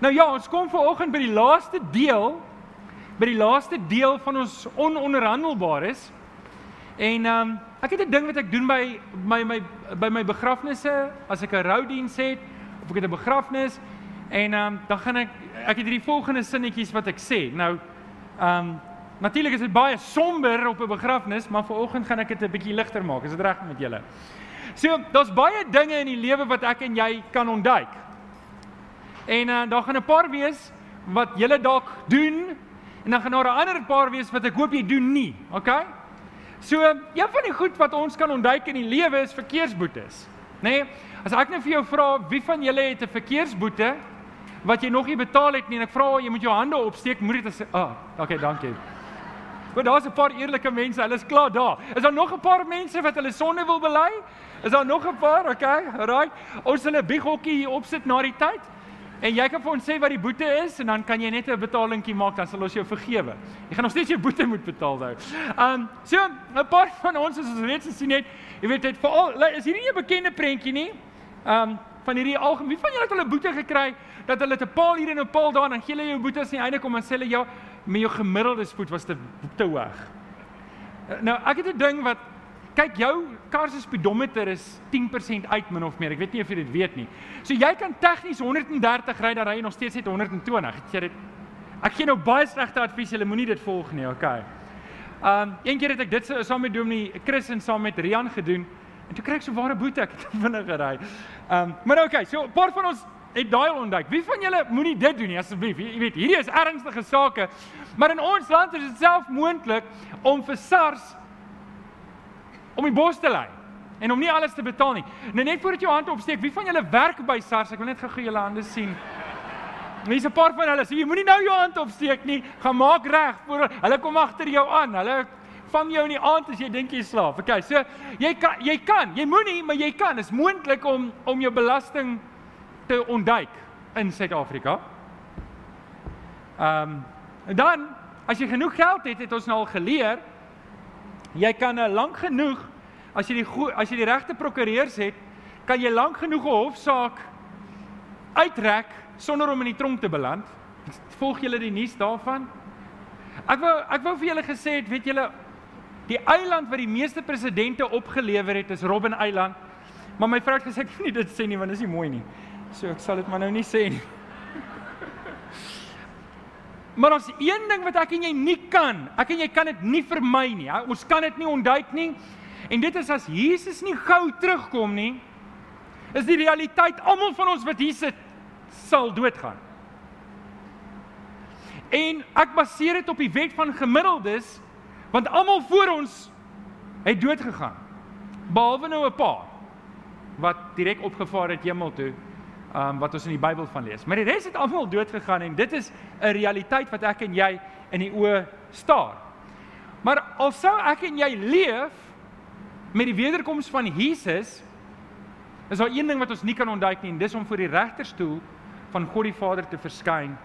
Nou ja, ons kom vanoggend by die laaste deel by die laaste deel van ons ononderhandelbares. En ehm um, ek het 'n ding wat ek doen by my my by my begrafnisse as ek 'n roudiens het of ek het 'n begrafnis en ehm um, dan gaan ek ek het hierdie volgende sinnetjies wat ek sê. Nou ehm um, natuurlik is dit baie somber op 'n begrafnis, maar vanoggend gaan ek dit 'n bietjie ligter maak. Is dit reg met julle? So, daar's baie dinge in die lewe wat ek en jy kan ontduik. En uh, daar gaan 'n paar wees wat julle dalk doen en dan gaan daar 'n ander paar wees wat ek hoop jy doen nie. Okay? So, een van die goed wat ons kan ontduik in die lewe is verkeersboetes. Nê? Nee? As ek net vir jou vra wie van julle het 'n verkeersboete wat jy nog nie betaal het nie en ek vra jy moet jou hande opsteek, moet dit sê, "Ah, okay, dankie." Maar daar's 'n paar eerlike mense, hulle is klaar daar. Is daar nog 'n paar mense wat hulle sonde wil bely? Is daar nog 'n paar? Okay, right. Ons hulle bighokkie hier opsit na die tyd. En jy kan vir ons sê wat die boete is en dan kan jy net 'n betalingkie maak dan sal ons jou vergewe. Jy gaan nog steeds jou boete moet betaal nou. Um so 'n paar van ons is ons reeds gesien het, jy weet dit veral is hierdie nie 'n bekende prentjie nie. Um van hierdie algemeen wie van julle het 'n boete gekry dat hulle te paal hier en 'n paal daar en dan gee hulle jou boete as jy einde kom en sê hulle ja, met jou gemiddelde spoed was te te hoog. Nou ek het 'n ding wat kyk jou kar se speedometer is 10% uit min of meer. Ek weet nie of jy dit weet nie. So jy kan tegnies 130 ry, dan ry jy nog steeds net 120. Het jy dit? Ek gee nou baie slegte advies, jy moenie dit volg nie, okay. Um een keer het ek dit saam met Dominee Chris en saam met Rian gedoen en toe kry ek so ware boete, ek het vinnig gery. Um maar okay, so 'n paar van ons het daai ontdek. Wie van julle moenie dit doen nie asseblief. Jy weet, hierdie is ernstige sake. Maar in ons land is dit self moontlik om vir SARS om die bos te lê en om nie alles te betaal nie. Nou net voordat jou hand opsteek, wie van julle werk by SARS? Ek wil net gou julle hande sien. Mense 'n paar van hulle sê jy moenie nou jou hand opsteek nie. Gaan maak reg voor hulle kom agter jou aan. Hulle vang jou in die aand as jy dink jy slaap. Okay, so jy kan jy kan, jy moenie, maar jy kan. Dit is moontlik om om jou belasting te ontduik in Suid-Afrika. Ehm um, en dan as jy genoeg geld het, het ons nou al geleer jy kan uh, lank genoeg as jy die as jy die regte prokureurs het, kan jy lank genoeg 'n hofsaak uitrek sonder om in die tronk te beland. Volg julle die nuus daarvan? Ek wou ek wou vir julle gesê het, weet julle die eiland wat die meeste presidente opgelewer het is Robben Eiland. Maar my vrou het gesê ek nie dit sê nie want dit is nie mooi nie. So ek sal dit maar nou nie sê nie. Maar as een ding wat ek en jy nie kan, ek en jy kan dit nie vermy nie. Ons kan dit nie ontduik nie. En dit is as Jesus nie gou terugkom nie, is die realiteit almal van ons wat hier sit sal doodgaan. En ek baseer dit op die wet van gemiddeldes want almal voor ons het dood gegaan. Behalwe nou 'n paar wat direk opgevaar het hemel toe um, wat ons in die Bybel van lees. Maar die res het almal dood gegaan en dit is 'n realiteit wat ek en jy in die oë staar. Maar al sou ek en jy leef met die wederkoms van Jesus, is daar een ding wat ons nie kan ontduik nie en dis om voor die regterstoel van God die Vader te verskyn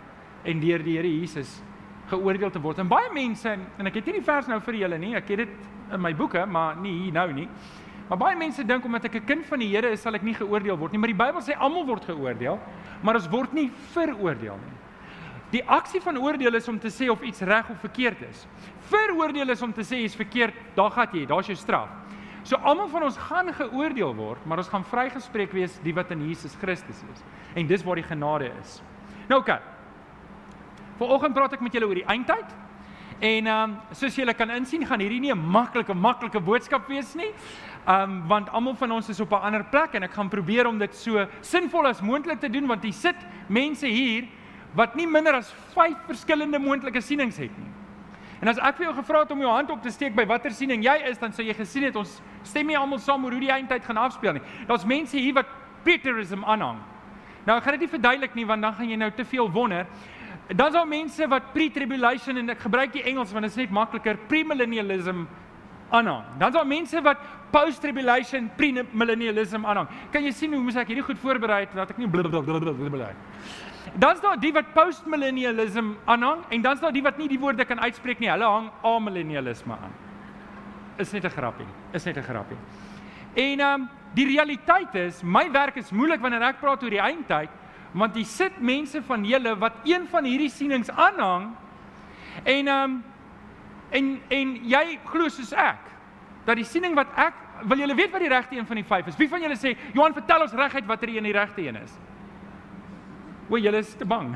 en deur die Here Jesus geoordeel te word. En baie mense en ek het hierdie vers nou vir julle nie, ek het dit in my boeke, maar nie hier nou nie. Maar baie mense dink omdat ek 'n kind van die Here is, sal ek nie geoordeel word nie, maar die Bybel sê almal word geoordeel, maar ons word nie veroordeel nie. Die aksie van oordeel is om te sê of iets reg of verkeerd is. Veroordeel is om te sê jy's verkeerd, daar gaan jy, daar's jou straf. So almal van ons gaan geoordeel word, maar ons gaan vrygespreek wees die wat in Jesus Christus is. En dis waar die genade is. Nou oké. Okay. Vanoggend praat ek met julle oor die eindtyd. En ehm um, soos julle kan insien, gaan hierdie nie 'n maklike maklike boodskap wees nie. Um want almal van ons is op 'n ander plek en ek gaan probeer om dit so sinvol as moontlik te doen want jy sit mense hier wat nie minder as 5 verskillende moontlike sienings het nie. En as ek vir jou gevra het om jou hand op te steek by watter siening jy is, dan sou jy gesien het ons stem nie almal saam oor hoe die eindtyd gaan afspeel nie. Daar's mense hier wat Peterism aanhang. Nou ek gaan dit nie verduidelik nie want dan gaan jy nou te veel wonder. Dan's daar mense wat pre-tribulation en ek gebruik die Engels want dit is net makliker, premillennialism aanhang. Dan is daar mense wat post-tribulation, pre-millennialism aanhang. Kan jy sien hoe moet ek hierdie goed voorberei het dat ek nie blablabla. Dan is daar die wat post-millennialism aanhang en dan is daar die wat nie die woorde kan uitspreek nie. Hulle hang amillennialisme aan. Is net 'n grappie. Is net 'n grappie. En ehm um, die realiteit is, my werk is moeilik wanneer ek praat oor die eindtyd, Want hier sit mense van julle wat een van hierdie sienings aanhang en ehm um, en en jy glo soos ek dat die siening wat ek wil julle weet wat die regte een van die vyf is. Wie van julle sê Johan vertel ons reguit watter een die regte een is? O, julle is te bang.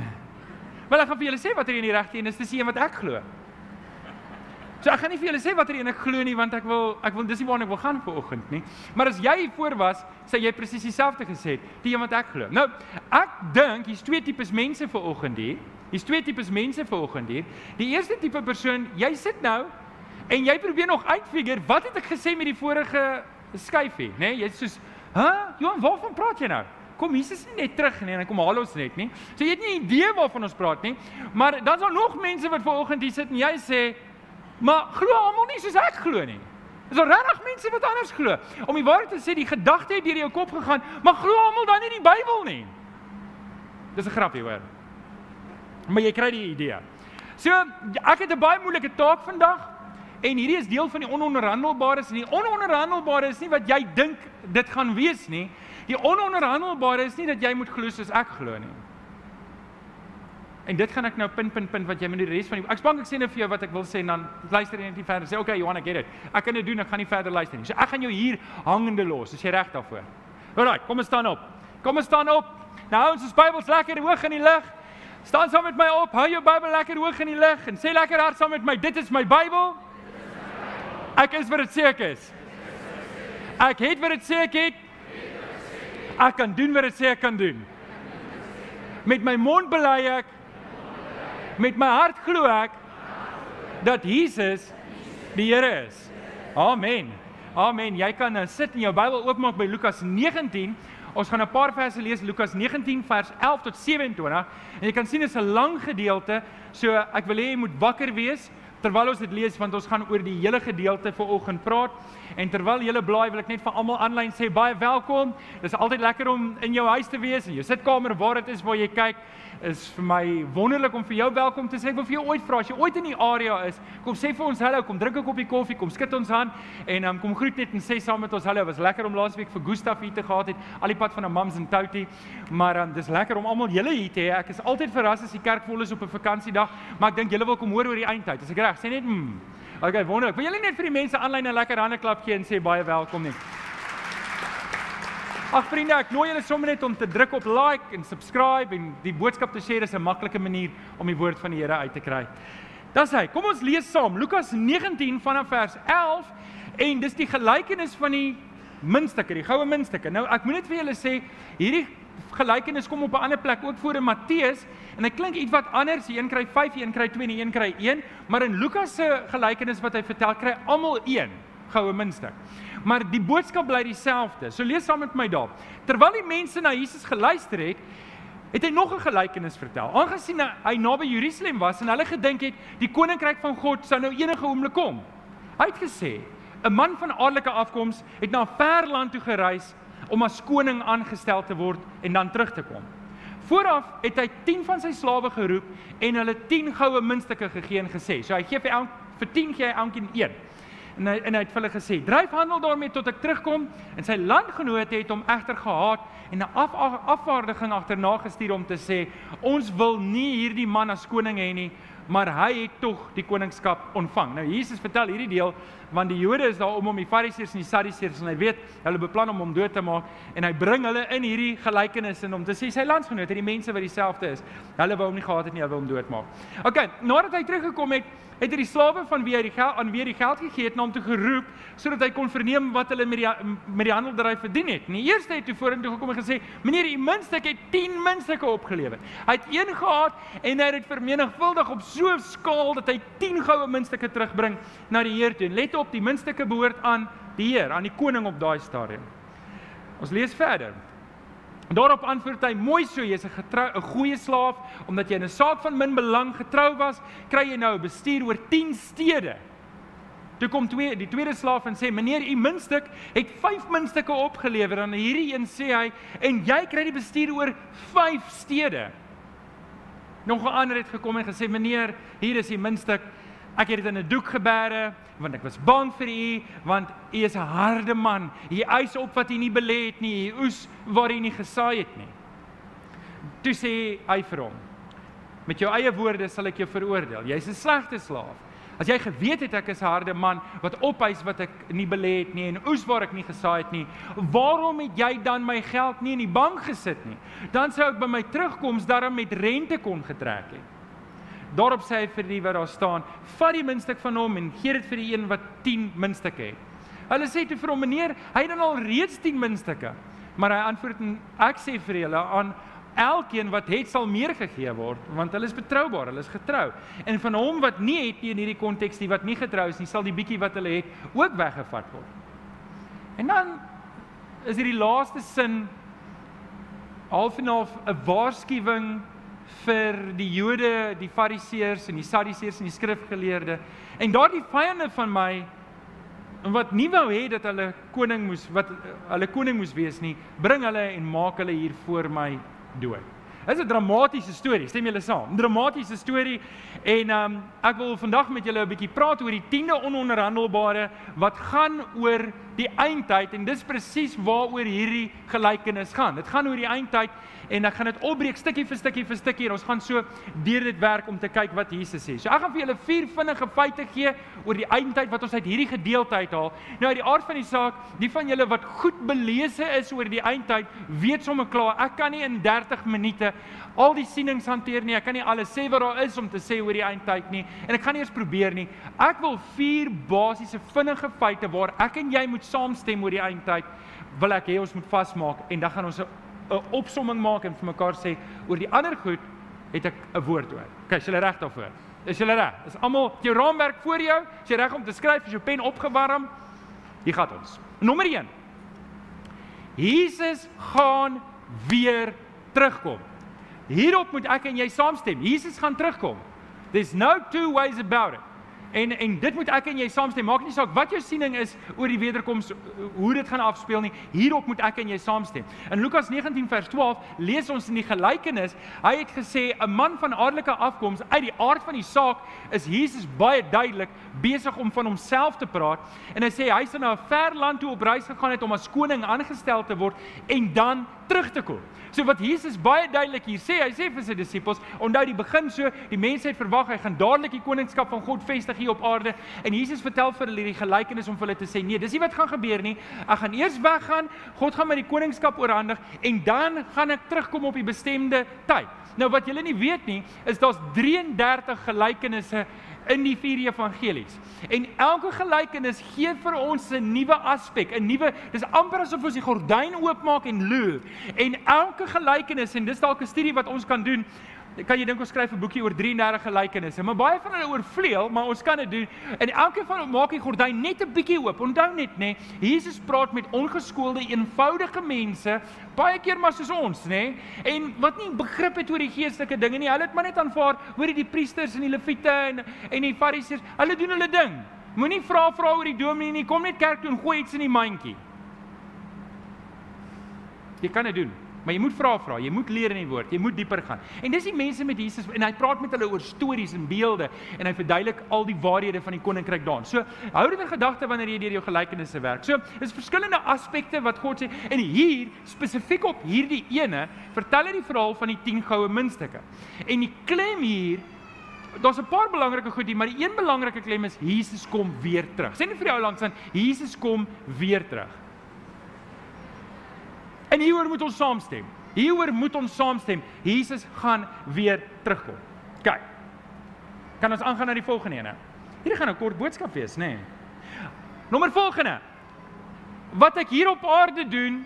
Wel ek gaan vir julle sê watter een die regte een is, dis die een wat ek glo. So ek gaan nie vir julle sê watter een ek glo nie want ek wil ek wil dis nie waarna ek wil gaan vir oggend nie. Maar as jy voor was, sê jy presies dieselfde gesê, die een wat ek glo. Nou, ek dink hier's twee tipes mense vir oggend hier. Hier's twee tipes mense vir oggend hier. Die eerste tipe persoon, jy sit nou en jy probeer nog uitfigure wat het ek gesê met die vorige skyfie, nê? Nee? Jy's soos, "Hæ? Johan, waarvan praat jy nou?" Kom, Jesus is nie net terug nie en hy kom haal ons net nie. So jy het nie idee waarvan ons praat nie. Maar dan's daar nog mense wat ver oggend hier sit en jy sê, Maar glo almal nie soos ek glo nie. Is daar regtig mense wat anders glo? Om die waarheid te sê, die gedagte het deur jou kop gegaan, maar glo almal dan nie die Bybel nie. Dis 'n grapie hoor. Maar jy kry die idee. So, ek het 'n baie moeilike taak vandag en hierdie is deel van die ononderhandelbares en die ononderhandelbare is nie wat jy dink dit gaan wees nie. Die ononderhandelbare is nie dat jy moet glo soos ek glo nie. En dit gaan ek nou punt punt punt wat jy met die res van die Ek spank ek sê net vir jou wat ek wil sê en dan luister jy net verder. Sê okay, Johan, ek get it. Ek kan dit doen, ek gaan nie verder luister nie. So ek gaan jou hier hangende los. Is jy reg daarvoor? Alraai, kom ons staan op. Kom ons staan op. Nou ons ons Bybels lekker hoog in die lig. Staan saam met my op. Hou jou Bybel lekker hoog in die lig en sê lekker hard saam met my. Dit is my Bybel. Ek is wat dit sê ek is. Ek het wat dit sê ek het. Ek kan doen wat dit sê ek kan doen. Met my mond bely ek Met my hart glo ek dat Jesus die Here is. Amen. Amen. Jy kan nou sit en jou Bybel oopmaak by Lukas 19. Ons gaan 'n paar verse lees Lukas 19 vers 11 tot 27 en jy kan sien dit is 'n lang gedeelte. So ek wil hê jy moet wakker wees terwyl ons dit lees want ons gaan oor die hele gedeelte vanoggend praat. En terwyl jy blaai wil ek net vir almal aanlyn sê baie welkom. Dit is altyd lekker om in jou huis te wees en jou sitkamer waar dit is waar jy kyk is vir my wonderlik om vir jou welkom te sê. Ek wil vir jou ooit vra as jy ooit in die area is, kom sê vir ons hallo, kom drink 'n koppie koffie, kom skud ons hand en um, kom groet net en sê saam met ons hallo. Was lekker om laasweek vir Gustaf hier te gehad het, al die pad van 'n mams en touty. Maar um, dis lekker om almal julle hier te hê. Ek is altyd verras as die kerk vol is op 'n vakansiedag, maar ek dink julle wil kom hoor oor die eindtyd. As ek reg, sê net mm. Okay, wonderlik. Wil julle net vir die mense aanlyn 'n lekker hande klap gee en sê baie welkom net. Ag vriende, ek nooi julle sommer net om te druk op like en subscribe en die boodskap te share is 'n maklike manier om die woord van die Here uit te kry. Dis hy. Kom ons lees saam Lukas 19 vanaf vers 11 en dis die gelykenis van die muntstukke, die goue muntstukke. Nou ek moet net vir julle sê, hierdie gelykenis kom op 'n ander plek ook voor in Matteus en hy klink ietwat anders. Die een kry 5, die een kry 2 en die een kry 1, maar in Lukas se gelykenis wat hy vertel, kry almal 1 goue muntstuk. Maar die boodskap bly dieselfde. So lees saam met my daar. Terwyl die mense na Jesus geluister het, het hy nog 'n gelykenis vertel. Aangesien hy naby Jerusalem was en hulle gedink het die koninkryk van God sou nou enige oomblik kom. Hy het gesê, 'n man van adelike afkoms het na 'n ver land toe gereis om as koning aangestel te word en dan terug te kom. Vooraf het hy 10 van sy slawe geroep en hulle 10 goue muntstukke gegee en gesê, so hy gee vir elk vir 10 gee hy elkeen 1 en hy en hy het vir hulle gesê: "Dryf handel daarmee tot ek terugkom." En sy landgenote het hom egter gehaat en 'n af, af, afvaardiging agterna gestuur om te sê: "Ons wil nie hierdie man as koning hê nie, maar hy het tog die koningskap ontvang." Nou Jesus vertel hierdie deel want die Jode is daar om hom die Fariseërs en die Sadduseërs en hy weet hulle beplan om hom dood te maak en hy bring hulle in hierdie gelykenis en om te sê sy landsgenote, die mense wat dieselfde is, hulle wou hom nie gehad het nie, hulle wou hom doodmaak. OK, nadat hy teruggekom het, het hy die slawe van wie hy die geld aan wie hy die geld gegee het na hom toe geroep sodat hy kon verneem wat hulle met die met die handeldryf verdien het. En die eerste het toe vorentoe gekom en gesê: "Meneer, u muntstuk het 10 muntstukke opgelewer." Hy het een gehad en hy het dit vermenigvuldig op so 'n skaal dat hy 10 goue muntstukke terugbring na die Heer toe. En let op, die muntstukke behoort aan die Heer, aan die koning op daai stadium. Ons lees verder. Daarop antwoord hy: "Mooi so, jy's 'n getrou 'n goeie slaaf, omdat jy in 'n saak van min belang getrou was, kry jy nou 'n bestuur oor 10 stede." Toe kom twee die tweede slaaf en sê: "Meneer, u muntstuk het 5 muntstukke opgelewer." En hierdie een sê hy: "En jy kry die bestuur oor 5 stede." Nog 'n ander het gekom en gesê: "Meneer, hier is die muntstuk. Ek het dit in 'n doek gebeere want ek was bang vir u want u is 'n harde man. U eis op wat u nie belê het nie, u oes waar u nie gesaai het nie. Toe sê hy vir hom: Met jou eie woorde sal ek jou veroordeel. Jy's 'n slegte slaaf. As jy geweet het ek is 'n harde man wat opeis wat ek nie belê het nie en oes waar ek nie gesaai het nie, waarom het jy dan my geld nie in die bank gesit nie? Dan sou ek by my terugkoms daarom met rente kon getrek het. Daarop sê hy vir die wat daar staan: "Vat die muntstuk van hom en gee dit vir die een wat 10 muntstukke het." Hulle sê toe vir hom: "Meneer, hy het dan al reeds 10 muntstukke." Maar hy antwoord en ek sê vir julle aan elkeen wat het sal meer gegee word want hulle is betroubaar, hulle is getrou. En van hom wat nie het nie in hierdie konteks nie wat nie getrou is nie, sal die bietjie wat hulle het ook weggevat word. En dan is hierdie laaste sin half en half 'n waarskuwing vir die Jode, die Fariseërs en die Sadduseërs en die skrifgeleerde en daardie vyande van my wat nie wou hê dat hulle koning moes wat hulle koning moes wees nie, bring hulle en maak hulle hier voor my dood. Dit is 'n dramatiese storie, stem julle saam? 'n Dramatiese storie en um, ek wil vandag met julle 'n bietjie praat oor die 10de ononderhandelbare wat gaan oor die eindtyd en dis presies waaroor hierdie gelykenis gaan. Dit gaan oor die eindtyd en ek gaan dit opbreek stukkie vir stukkie vir stukkie en ons gaan so deur dit werk om te kyk wat Jesus sê. So ek gaan vir julle vier vinnige feite gee oor die eindtyd wat ons uit hierdie gedeelte uithaal. Nou uit die aard van die saak, die van julle wat goed belese is oor die eindtyd, weet sommer klaar, ek kan nie in 30 minute al die sienings hanteer nie. Ek kan nie alles sê wat daar is om te sê oor die eindtyd nie en ek gaan nie eens probeer nie. Ek wil vier basiese vinnige feite waar ek en jy moet saamstem oor die eindtyd wil ek hê ons moet vasmaak en dan gaan ons 'n opsomming maak en vir mekaar sê oor die ander goed het ek 'n woord oor. OK, is julle reg daarvoor? Is julle reg? Is almal jou raamwerk voor jou? Is jy reg om te skryf? Is jou pen opgewarm? Hier gaan ons. Nommer 1. Jesus gaan weer terugkom. Hierop moet ek en jy saamstem. Jesus gaan terugkom. There's no two ways about it. En en dit moet ek en jy saamstem. Maak nie saak wat jou siening is oor die wederkoms hoe dit gaan afspeel nie. Hierop moet ek en jy saamstem. In Lukas 19 vers 12 lees ons in die gelykenis, hy het gesê 'n man van aardelike afkoms uit die aard van die saak is Jesus baie duidelik besig om van homself te praat en hy sê hy sou na 'n ver land toe op reis gegaan het om as koning aangestel te word en dan terug te kom. So wat Jesus baie duidelik hier sê, hy sê vir sy disippels, onthou die begin so, die mense het verwag hy gaan dadelik die koningskap van God vestig hier op aarde en Jesus vertel vir hulle hierdie gelykenis om vir hulle te sê, nee, dis nie wat gaan gebeur nie. Ek gaan eers weggaan, God gaan my die koningskap oorhandig en dan gaan ek terugkom op die bestemde tyd. Nou wat julle nie weet nie, is daar's 33 gelykenisse in die vier evangelies. En elke gelykenis gee vir ons 'n nuwe aspek, 'n nuwe dis amper asof ons die gordyn oopmaak en loer. En elke gelykenis en dis dalk 'n studie wat ons kan doen kan jy dink ons skryf 'n boekie oor 33 gelykenisse, maar baie van hulle oorvleuel, maar ons kan dit doen. En elkeen van hulle maak die gordyn net 'n bietjie oop. Onthou net nê, Jesus praat met ongeskoelde, eenvoudige mense, baie keer maar soos ons, nê? En wat nie begrip het oor die geestelike dinge nie. Hulle het maar net aanvaar, hoor jy die priesters en die leviete en en die fariseërs, hulle doen hulle ding. Moenie vra vra oor die dominee nie. Kom net kerk toe en gooi iets in die mandjie. Jy kan dit doen. Maar jy moet vra vra, jy moet leer in die woord, jy moet dieper gaan. En dis die mense met Jesus en hy praat met hulle oor stories en beelde en hy verduidelik al die waarhede van die koninkryk daan. So, hou dit in gedagte wanneer jy deur jou gelykenisse werk. So, is verskillende aspekte wat God sê en hier spesifiek op hierdie ene vertel hy die verhaal van die 10 goue muntstukke. En die klem hier Daar's 'n paar belangrike goed hier, maar die een belangrike klem is Jesus kom weer terug. Sê net vir jou langs aan, Jesus kom weer terug. En hieroor moet ons saamstem. Hieroor moet ons saamstem. Jesus gaan weer terugkom. Kyk. Kan ons aangaan na die volgende ene? Hierdie gaan 'n kort boodskap wees, nê? Nee. Nommer volgende. Wat ek hier op aarde doen,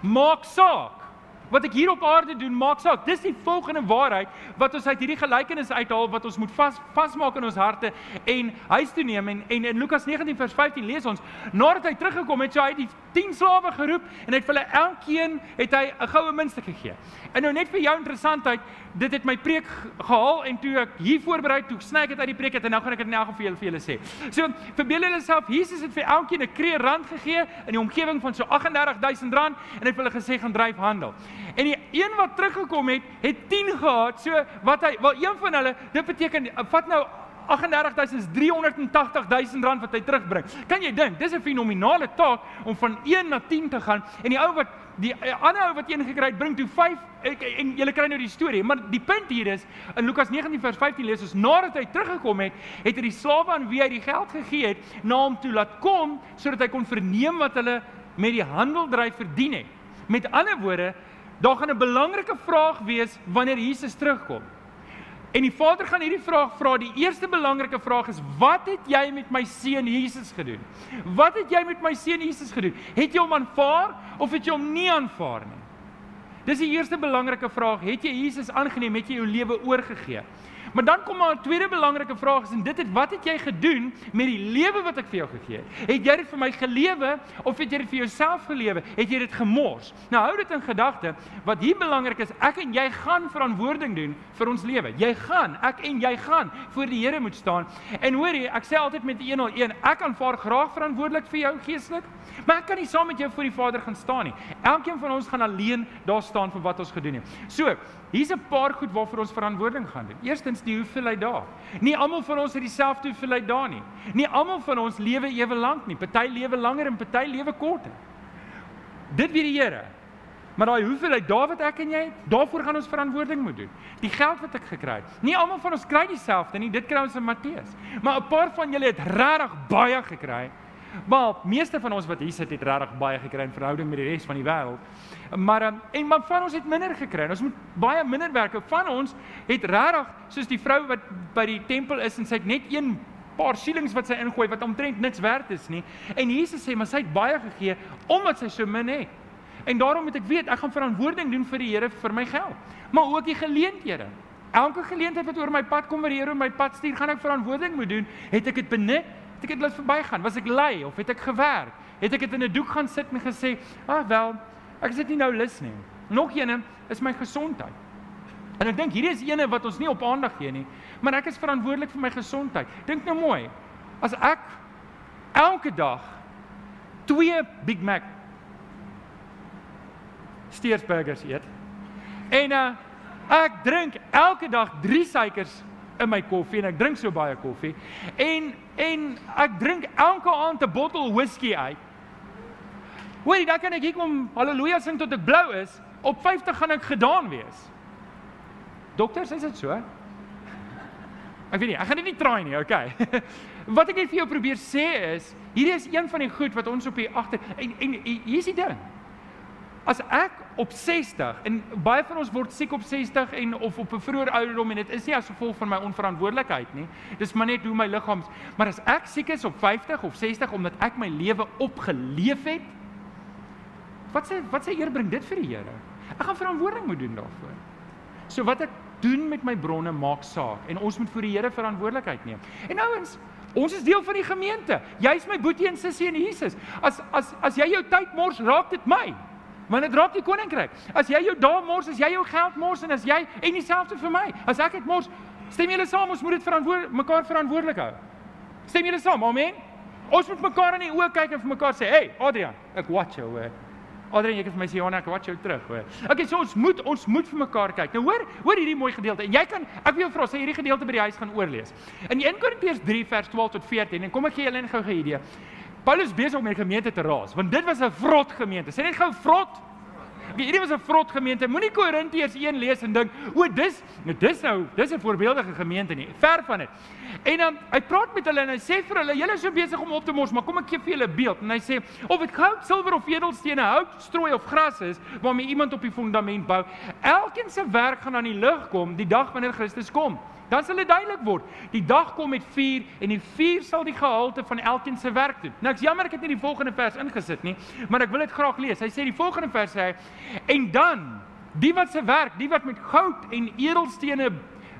maak saak. Wat ek hier op aarde doen, maak saak. Dis die volgende waarheid wat ons uit hierdie gelykenis uithaal wat ons moet vas vasmaak in ons harte en huis toe neem en en in Lukas 19 vers 15 lees ons nadat hy teruggekom het, so hy die 10 slawe geroep en het vir hulle elkeen het hy 'n goue muntstuk gegee. En nou net vir jou interessantheid, dit het my preek gehaal en toe ek hier voorberei toe sny ek dit uit die preek het en nou gaan ek dit in elk geval vir julle vir julle sê. So verbeel julle self, Jesus het vir elkeen 'n kree rand gegee in die omgewing van so 38000 rand en het vir hulle gesê gaan dryf handel. En die een wat teruggekom het, het 10 gehad. So wat hy wel een van hulle, dit beteken vat nou 3830000 rand wat hy terugbring. Kan jy dink, dis 'n fenominale taak om van 1 na 10 te gaan en die ou wat die uh, ander ou wat een gekry het, bring toe 5 en julle kry nou die storie, maar die punt hier is in Lukas 19 vers 15 lees ons nadat hy teruggekom het, het hy die slawe aan wie hy die geld gegee het, na hom toe laat kom sodat hy kon verneem wat hulle met die handeldryf verdien het. Met ander woorde, daar gaan 'n belangrike vraag wees wanneer Jesus terugkom. En die Vader gaan hierdie vraag vra. Die eerste belangrike vraag is: Wat het jy met my seun Jesus gedoen? Wat het jy met my seun Jesus gedoen? Het jy hom aanvaar of het jy hom nie aanvaar nie? Dis die eerste belangrike vraag. Het jy Jesus aangeneem? Het jy jou lewe oorgegee? Maar dan kom maar 'n tweede belangrike vraag en dit is wat het jy gedoen met die lewe wat ek vir jou gegee het? Het jy dit vir my gelewe of het jy dit vir jouself gelewe? Het jy dit gemors? Nou hou dit in gedagte. Wat hier belangrik is, ek en jy gaan verantwoording doen vir ons lewe. Jy gaan, ek en jy gaan voor die Here moet staan. En hoorie, ek sê altyd met 101, ek aanvaar graag verantwoordelik vir jou geestelik, maar ek kan nie saam met jou voor die Vader gaan staan nie. Elkeen van ons gaan alleen daar staan vir wat ons gedoen het. So, hier's 'n paar goed waarvoor ons verantwoording gaan doen. Eerstens die hoeveelheid dae. Nie almal van ons het dieselfde hoeveelheid dae nie. Nie almal van ons lewe ewe lank nie. Party lewe langer en party lewe korter. Dit weet die Here. Maar daai hoeveelheid dae wat ek en jy het, daarvoor gaan ons verantwoording moet doen. Die geld wat ek gekry het. Nie almal van ons kry dieselfde nie. Dit kry ons in Matteus. Maar 'n paar van julle het regtig baie gekry. Maar meeste van ons wat hier sit het regtig baie gekry in verhouding met die res van die wêreld. Maar um, en maar van ons het minder gekry. Ons moet baie minder werk. Van ons het regtig soos die vrou wat by die tempel is en sy het net een paar sielings wat sy ingooi wat omtrent niks werd is nie. En Jesus sê maar sy het baie gegee omdat sy so min het. En daarom moet ek weet ek gaan verantwoording doen vir die Here vir my geld. Maar ook die geleenthede. Elke geleentheid wat oor my pad kom waar die Here my pad stuur, gaan ek verantwoording moet doen. Het ek dit benut? Ek dit laat verbygaan? Was ek lui of het ek gewerk? Het ek dit in 'n doek gaan sit en gesê, "Ag ah, wel, Ek is dit nie nou lus nie. Nog eene is my gesondheid. En ek dink hierdie is eene wat ons nie op aandag gee nie, maar ek is verantwoordelik vir my gesondheid. Dink nou mooi. As ek elke dag 2 Big Mac steersburgers eet en uh, ek drink elke dag 3 suikers in my koffie en ek drink so baie koffie en en ek drink elke aand 'n bottel whisky uit Hoorie, dan kan ek hier kom haleluja sing tot ek blou is. Op 50 gaan ek gedaan wees. Dokters, is dit so? Ek weet nie, ek gaan dit nie try nie, okay. Wat ek net vir jou probeer sê is, hierdie is een van die goed wat ons op hier agter en en hier's die ding. As ek op 60 en baie van ons word siek op 60 en of op 'n vroeë ouderdom en dit is nie as gevolg van my onverantwoordelikheid nie. Dis maar net hoe my liggaam Maar as ek siek is op 50 of 60 omdat ek my lewe opgeleef het, Wat sê wat sê eer bring dit vir die Here? Ek gaan verantwoording moet doen daarvoor. So wat ek doen met my bronne maak saak en ons moet vir die Here verantwoordelikheid neem. En ouens, ons is deel van die gemeente. Jy's my boetie en sussie in Jesus. As as as jy jou tyd mors, raak dit my. Want dit raak die koninkryk. As jy jou dae mors, as jy jou geld mors en as jy en dieselfde vir my. As ek dit mors, stem julle saam ons moet dit verantwoord mekaar verantwoordelik hou. Stem julle saam? Amen. Ons moet mekaar in die oë kyk en vir mekaar sê, "Hey, Adrian, ek watch jou." Hoor. Adrian, jy kan vir my sê Johan, ek wat jou terug, hoor. Okay, so ons moet ons moet vir mekaar kyk. Nou hoor, hoor hierdie mooi gedeelte. En jy kan ek wil jou vra, sê hierdie gedeelte by die huis gaan oorlees. In 1 Korintiërs 3 vers 12 tot 14 en kom ek gee julle 'n gou-gou idee. Paulus besig om die gemeente te raas, want dit was 'n vrot gemeente. Sê net gou vrot. Hierdie was 'n vrot gemeente. Moenie Korintiërs 1 lees en dink, "O, dis, nou dis nou, dis 'n voorbeeldige gemeente nie." Ver van dit. En dan hy praat met hulle en hy sê vir hulle, "Julle is so besig om op te mors, maar kom ek gee vir julle 'n beeld." En hy sê, "Of dit goud, silwer of edelstene, hout, strooi of gras is, waarmee iemand op die fondament bou, elkeen se werk gaan aan die lig kom die dag wanneer Christus kom." Dan sal dit duidelik word. Die dag kom met vuur en die vuur sal die gehalte van elkeen se werk doen. Nou ek's jammer ek het nie die volgende vers ingesit nie, maar ek wil dit graag lees. Hy sê die volgende vers sê hy en dan die wat se werk, die wat met goud en edelstene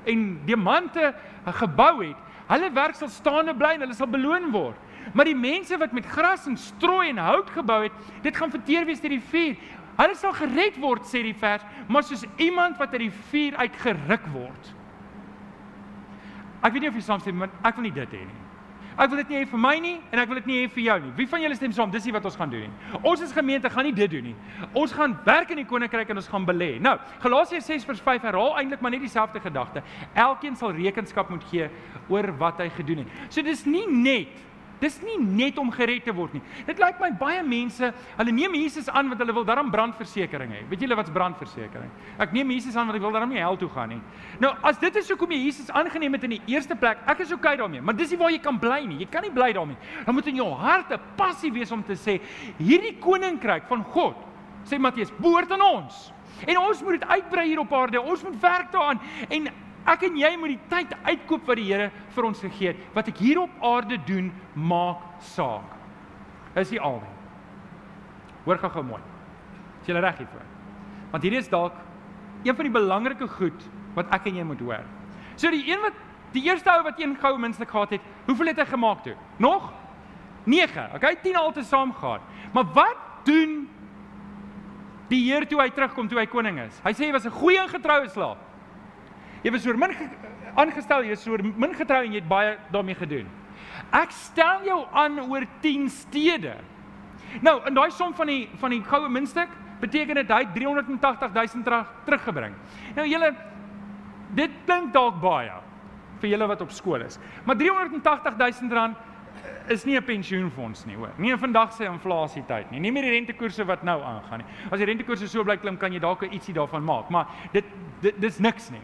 en diamante gebou het, hulle werk sal staande bly en hulle sal beloon word. Maar die mense wat met gras en strooi en hout gebou het, dit gaan verteer wees deur die vuur. Hulle sal gered word sê die vers, maar soos iemand wat uit die vuur uitgeruk word. Ek weet nie of jy saamstem maar ek wil nie dit hê nie. Ek wil dit nie hê vir my nie en ek wil dit nie hê vir jou nie. Wie van julle stem saam? Dis nie wat ons gaan doen nie. Ons as gemeente gaan nie dit doen nie. Ons gaan werk in die koninkryk en ons gaan belê. Nou, Galasiërs 6:5 herhaal eintlik maar net dieselfde gedagte. Elkeen sal rekenskap moet gee oor wat hy gedoen het. So dis nie net Dis nie net om gered te word nie. Dit lyk my baie mense, hulle neem Jesus aan want hulle wil daarom brandversekering hê. Weet julle wat's brandversekering? Ek neem Jesus aan want ek wil daarom nie hel toe gaan nie. Nou, as dit is hoekom jy Jesus aangeneem het in die eerste plek, ek is okay daarmee, maar dis nie waar jy kan bly nie. Jy kan nie bly daarmee. Dan moet in jou hart 'n passie wees om te sê, hierdie koninkryk van God, sê Matteus, behoort aan ons. En ons moet dit uitbrei hier op aarde. Ons moet werk daaraan en ek en jy moet die tyd uitkoop wat die Here vir ons gegee het. Wat ek hier op aarde doen, maak saak. Is nie al nie. Hoor gou-gou mooi. Is jy reg hiervoor? Want hierdie is dalk een van die belangrike goed wat ek en jy moet hoor. So die een wat die eerste ou wat een goue muntstuk gehad het, hoeveel het hy gemaak toe? Nog 9. Okay, 10 al te saam gehad. Maar wat doen die Heer toe hy terugkom toe hy koning is. Hy sê hy was 'n goeie en getroue slaaf. Jy was oor min aangestel, jy is oor min getrou en jy het baie daarmee gedoen. Ek stel jou aan oor 10 stede. Nou, in daai som van die van die goue muntstuk beteken dit hy 380 000 rand teruggebring. Nou julle dit klink dalk baie vir julle wat op skool is. Maar 380 000 rand is nie 'n pensioenfonds nie, hoor. Nie vandag se inflasie tyd nie. Nie meer die rentekoerse wat nou aangaan nie. As die rentekoerse so bly klim, kan jy dalk ietsie daarvan maak, maar dit dit dis niks nie.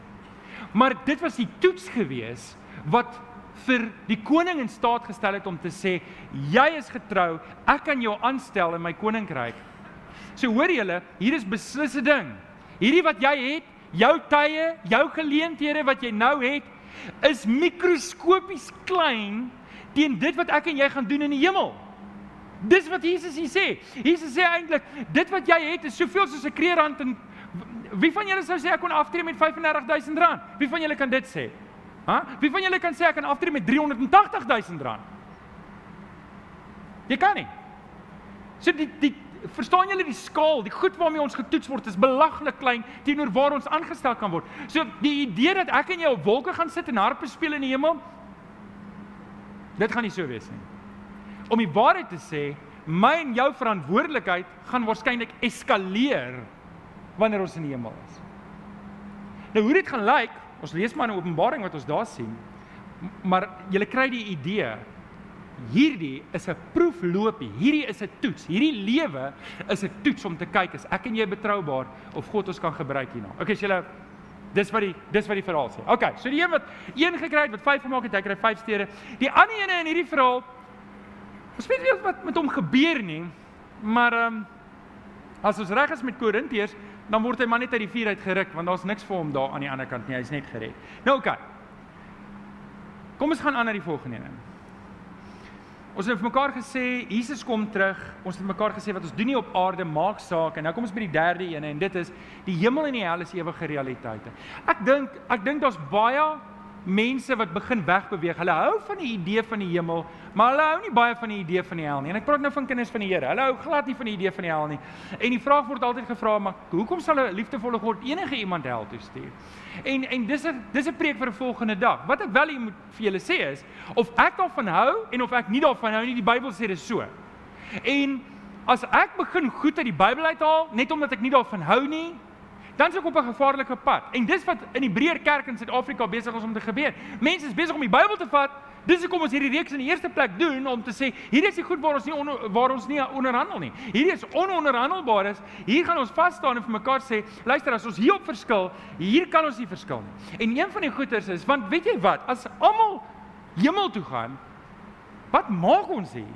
Maar dit was die toets gewees wat vir die koning in staat gestel het om te sê jy is getrou, ek kan jou aanstel in my koninkryk. So hoor julle, hier is beslisse ding. Hierdie wat jy het, jou tye, jou geleenthede wat jy nou het, is mikroskopies klein teen dit wat ek en jy gaan doen in die hemel. Dis wat Jesus hier sê. Jesus sê eintlik dit wat jy het is soveel soos 'n kreerrand en wie van julle sou sê ek kon aftree met 35000 rand? Wie van julle kan dit sê? Ha? Wie van julle kan sê ek kan aftree met 380000 rand? Jy kan nie. So die die verstaan julle die skaal, die goed waarmee ons getoets word is belaglik klein teenoor waar ons aangestel kan word. So die idee dat ek en jy op wolke gaan sit en harpe speel in die hemel, Dit gaan nie so wees nie. Om die waarheid te sê, my en jou verantwoordelikheid gaan waarskynlik eskaleer wanneer ons in die hemel is. Nou hoe dit gaan lyk, ons lees maar in Openbaring wat ons daar sien. Maar jy kry die idee. Hierdie is 'n proefloopie. Hierdie is 'n toets. Hierdie lewe is 'n toets om te kyk is ek en jy betroubaar of God ons kan gebruik hierna. Okay, as jy Dis wat die dis wat die verhaal sê. OK, so die een wat een gekry het wat 5 gemaak het, hy kry 5 stede. Die ander ene in hierdie verhaal Ons weet nie wat met hom gebeur nie, maar ehm um, as ons reg is met Korintiërs, dan word hy maar net uit die vuur uit geruk want daar's niks vir hom daar aan die ander kant nie, hy's net gered. Nou OK. Kom ons gaan aan na die volgende een. Ons het vir mekaar gesê Jesus kom terug. Ons het mekaar gesê wat ons doen nie op aarde maak saak en nou kom ons by die derde een en dit is die hemel en die hel is ewige realiteite. Ek dink ek dink daar's baie mense wat begin wegbeweeg. Hulle hou van die idee van die hemel, maar hulle hou nie baie van die idee van die hel nie. En ek praat nou van kinders van die Here. Hulle hou glad nie van die idee van die hel nie. En die vraag word altyd gevra, maar hoekom sal 'n liefdevolle God enige iemand hel toe stuur? En en dis 'n dis 'n preek vir 'n volgende dag. Wat ek wel hier moet vir julle sê is of ek daarvan hou en of ek nie daarvan hou nie, die Bybel sê dit so. En as ek begin goed uit die Bybel uithaal net omdat ek nie daarvan hou nie, dan is ek op 'n gevaarlike pad. En dis wat in die Hebreër kerk in Suid-Afrika besig is om te gebeur. Mense is besig om die Bybel te vat. Dis hoekom ons hierdie reeks in die eerste plek doen om te sê hierdie is die goed waar ons nie onder, waar ons nie onderhandel nie. Hierdie is ononderhandelbaar is. Hier gaan ons vas staan en vir mekaar sê, luister as ons hier op verskil, hier kan ons nie verskil nie. En een van die goeters is want weet jy wat, as almal hemel toe gaan, wat maak ons hier?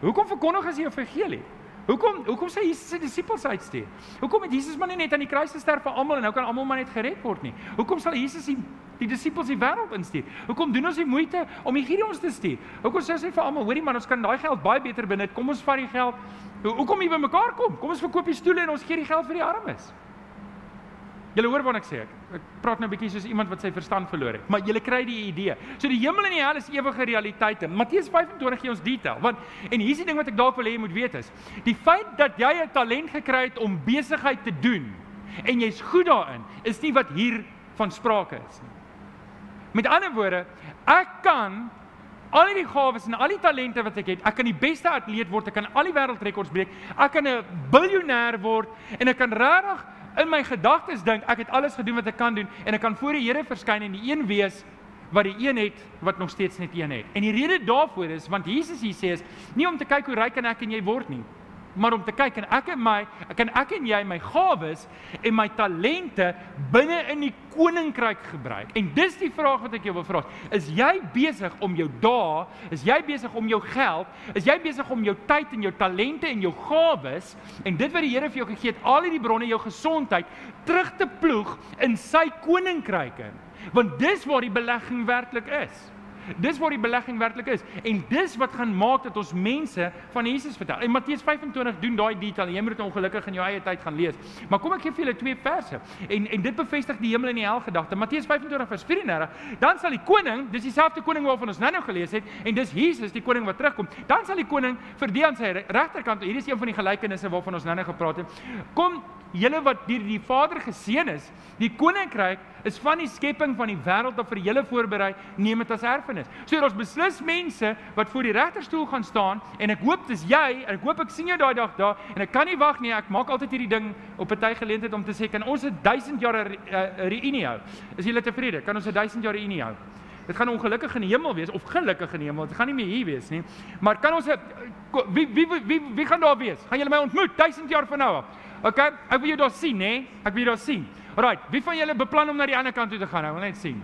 Hoekom verkondig ons die evangelie? Hoekom hoekom sê Jesus sy disippels uitstuur? Hoekom het Jesus maar net aan die kruis gesterf vir almal en nou kan almal maar net gered word nie? Hoekom sal Jesus die die disippels die wêreld instuur? Hoekom doen ons die moeite om hierdie ons te stuur? Hoekom sê hy vir almal, hoorie man, ons kan daai geld baie beter benut. Kom ons vat die geld. Hoekom hier by mekaar kom? Kom ons verkoop die stoele en ons gee die geld vir die armes. Julle hoor wat ek sê. Ek, ek praat nou 'n bietjie soos iemand wat sy verstand verloor het, maar julle kry die idee. So die hemel en die hel is ewige realiteite. Matteus 25 gee ons detail. Want en hier's die ding wat ek dalk wil hê jy moet weet is, die feit dat jy 'n talent gekry het om besigheid te doen en jy's goed daarin, is nie wat hier van sprake is nie. Met ander woorde, ek kan al die gawes en al die talente wat ek het, ek kan die beste atleet word, ek kan al die wêreldrekords breek, ek kan 'n biljoenêr word en ek kan regtig in my gedagtes dink ek het alles gedoen wat ek kan doen en ek kan voor die Here verskyn en die een wees wat die een het wat nog steeds net een het. En die rede daarvoor is want Jesus hier sê is nie om te kyk hoe ryk en ek en jy word nie, maar om te kyk en ek en my, kan ek en jy my gawes en my talente binne in die koninkryk gebruik. En dis die vraag wat ek jou wil vra. Is jy besig om jou dae, is jy besig om jou geld, is jy besig om jou tyd en jou talente en jou gawes en dit wat die Here vir jou gegee het, al hierdie bronne, jou gesondheid terug te ploeg in sy koninkryk in? Want dis waar die belegging werklik is. Dis waar die belegging werklik is en dis wat gaan maak dat ons mense van Jesus vertel. En Matteus 25 doen daai detail. Jy moet dit ongelukkig in jou eie tyd gaan lees. Maar kom ek gee vir julle twee verse. En en dit bevestig die hemel en die hel gedagte. Matteus 25 vers 34. Dan sal die koning, dis dieselfde koning waarvan ons nou-nou gelees het en dis Jesus die koning wat terugkom. Dan sal die koning vir die aan sy regterkant, hier is een van die gelykenisse waarvan ons nou-nou gepraat het. Kom julle wat deur die Vader geseën is, die koninkryk is van die skepping van die wêreld wat vir julle voorberei, neem dit as erfenis. So daar's beslis mense wat voor die regterstoel gaan staan en ek hoop dis jy en ek hoop ek sien jou daai dag daar en ek kan nie wag nie. Ek maak altyd hierdie ding op tyd geleentheid om te sê kan ons 'n 1000 jaar reunie hou. Is julle tevrede? Kan ons 'n 1000 jaar reunie hou? Dit gaan ongelukkig in die hemel wees of gelukkig in die hemel. Dit gaan nie meer hier wees nie. Maar kan ons wie wie wie wie, wie gaan daar wees? Gaan julle my ontmoet 1000 jaar van nou af? OK, ek wil jou daar sien, hè? Ek wil jou daar sien. Alraai, wie van julle beplan om na die ander kant toe te gaan? Ek wil net sien.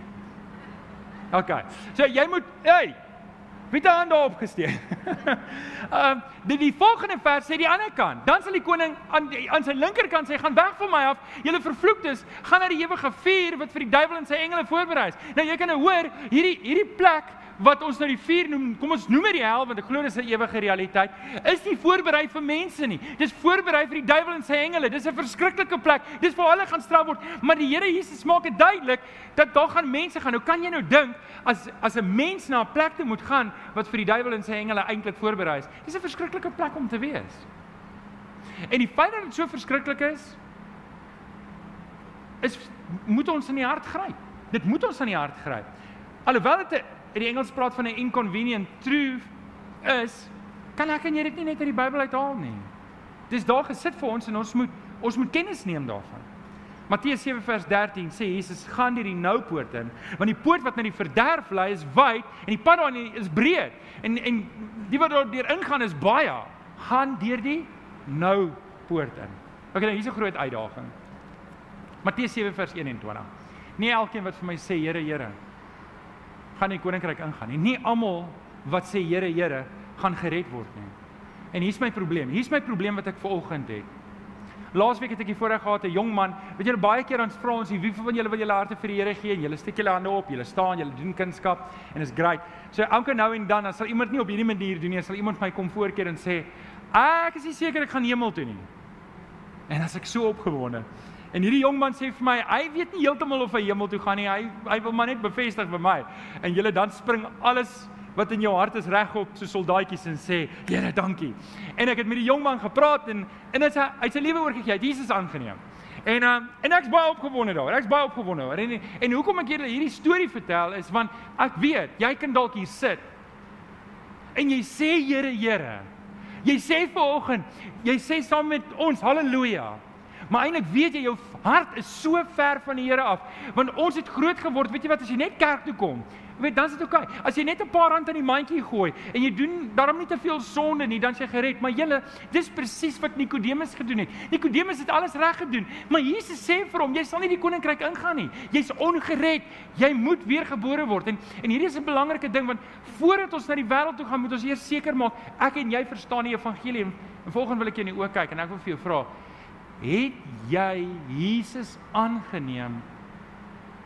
OK. So jy moet, hey, wie het aan daar opgesteek? Ehm, uh, die die volgende vers sê die ander kant. Dan sal die koning aan aan sy linkerkant sê, "Gaan weg van my af, julle vervloektes, gaan na die ewige vuur wat vir die duiwel en sy engele voorberei is." Nou jy kan nou hoor, hierdie hierdie plek wat ons nou die vuur noem, kom ons noem dit die hel want ek glo dit is 'n ewige realiteit, is nie voorberei vir mense nie. Dis voorberei vir die duiwel en sy engele. Dis 'n verskriklike plek. Dis waar hulle gaan straf word. Maar die Here Jesus maak dit duidelik dat daar gaan mense gaan. Hoe kan jy nou dink as as 'n mens na 'n plek toe moet gaan wat vir die duiwel en sy engele eintlik voorberei is? Dis 'n verskriklike plek om te wees. En die feit dat dit so verskriklik is, is moet ons in die hart gryp. Dit moet ons in die hart gryp. Alhoewel dit in die Engels praat van 'n inconvenient truth is kan ek en jy dit nie net uit die Bybel uithaal nie. Dis daar gesit vir ons en ons moet ons moet kennis neem daarvan. Matteus 7 vers 13 sê Jesus gaan deur die nou poort in, want die poort wat na die verderf lei is wyd en die pad daarin is breed en en die wat daar deur ingaan is baie. Gaan deur die nou poort in. OK, nou hier's 'n groot uitdaging. Matteus 7 vers 21. Nie elkeen wat vir my sê Here, Here, gaan die koninkryk ingaan nie. Nie almal wat sê Here, Here, gaan gered word nie. En hier's my probleem. Hier's my probleem wat ek vanoggend het. Laasweek het ek hier voorreg gehad 'n jong man. Weet julle baie keer ons vra ons wie van julle wil julle harte vir die Here gee julle steek julle hande op, julle staan, julle doen kunskap en is great. So elke nou en dan dan sal iemand nie op hierdie manier doen nie, sal iemand my kom voorkeer en sê, "Ek is nie seker ek gaan hemel toe nie." En as ek so opgewonde En hierdie jong man sê vir my, hy weet nie heeltemal of hy hemel toe gaan nie. Hy hy wil maar net bevestig vir my. En julle dan spring alles wat in jou hart is regop so soldaatjies en sê, "Here, dankie." En ek het met die jong man gepraat en en hy sê hy sy lewe oorgegee. Hy het Jesus aangeneem. En um, en ek's baie opgewonde daar. Ek's baie opgewonde. En en hoekom ek julle hierdie storie vertel is want ek weet jy kan dalk hier sit. En jy sê, "Here, Here." Jy sê vanoggend, jy sê saam met ons, haleluja. Maar eintlik weet jy jou hart is so ver van die Here af. Want ons het groot geword, weet jy wat as jy net kerk toe kom, weet dan is dit oukei. Okay. As jy net 'n paar rand in die mandjie gooi en jy doen daarom nie te veel sonde nie, dan s'jy gered. Maar julle, dis presies wat Nikodemus gedoen het. Nikodemus het alles reg gedoen, maar Jesus sê vir hom, jy sal nie die koninkryk ingaan nie. Jy's ongered. Jy moet weer gebore word. En en hierdie is 'n belangrike ding want voordat ons na die wêreld toe gaan, moet ons eers seker maak ek en jy verstaan die evangelie. En volgens wil ek jou in die oë kyk en ek wil vir jou vra, het jy Jesus aangeneem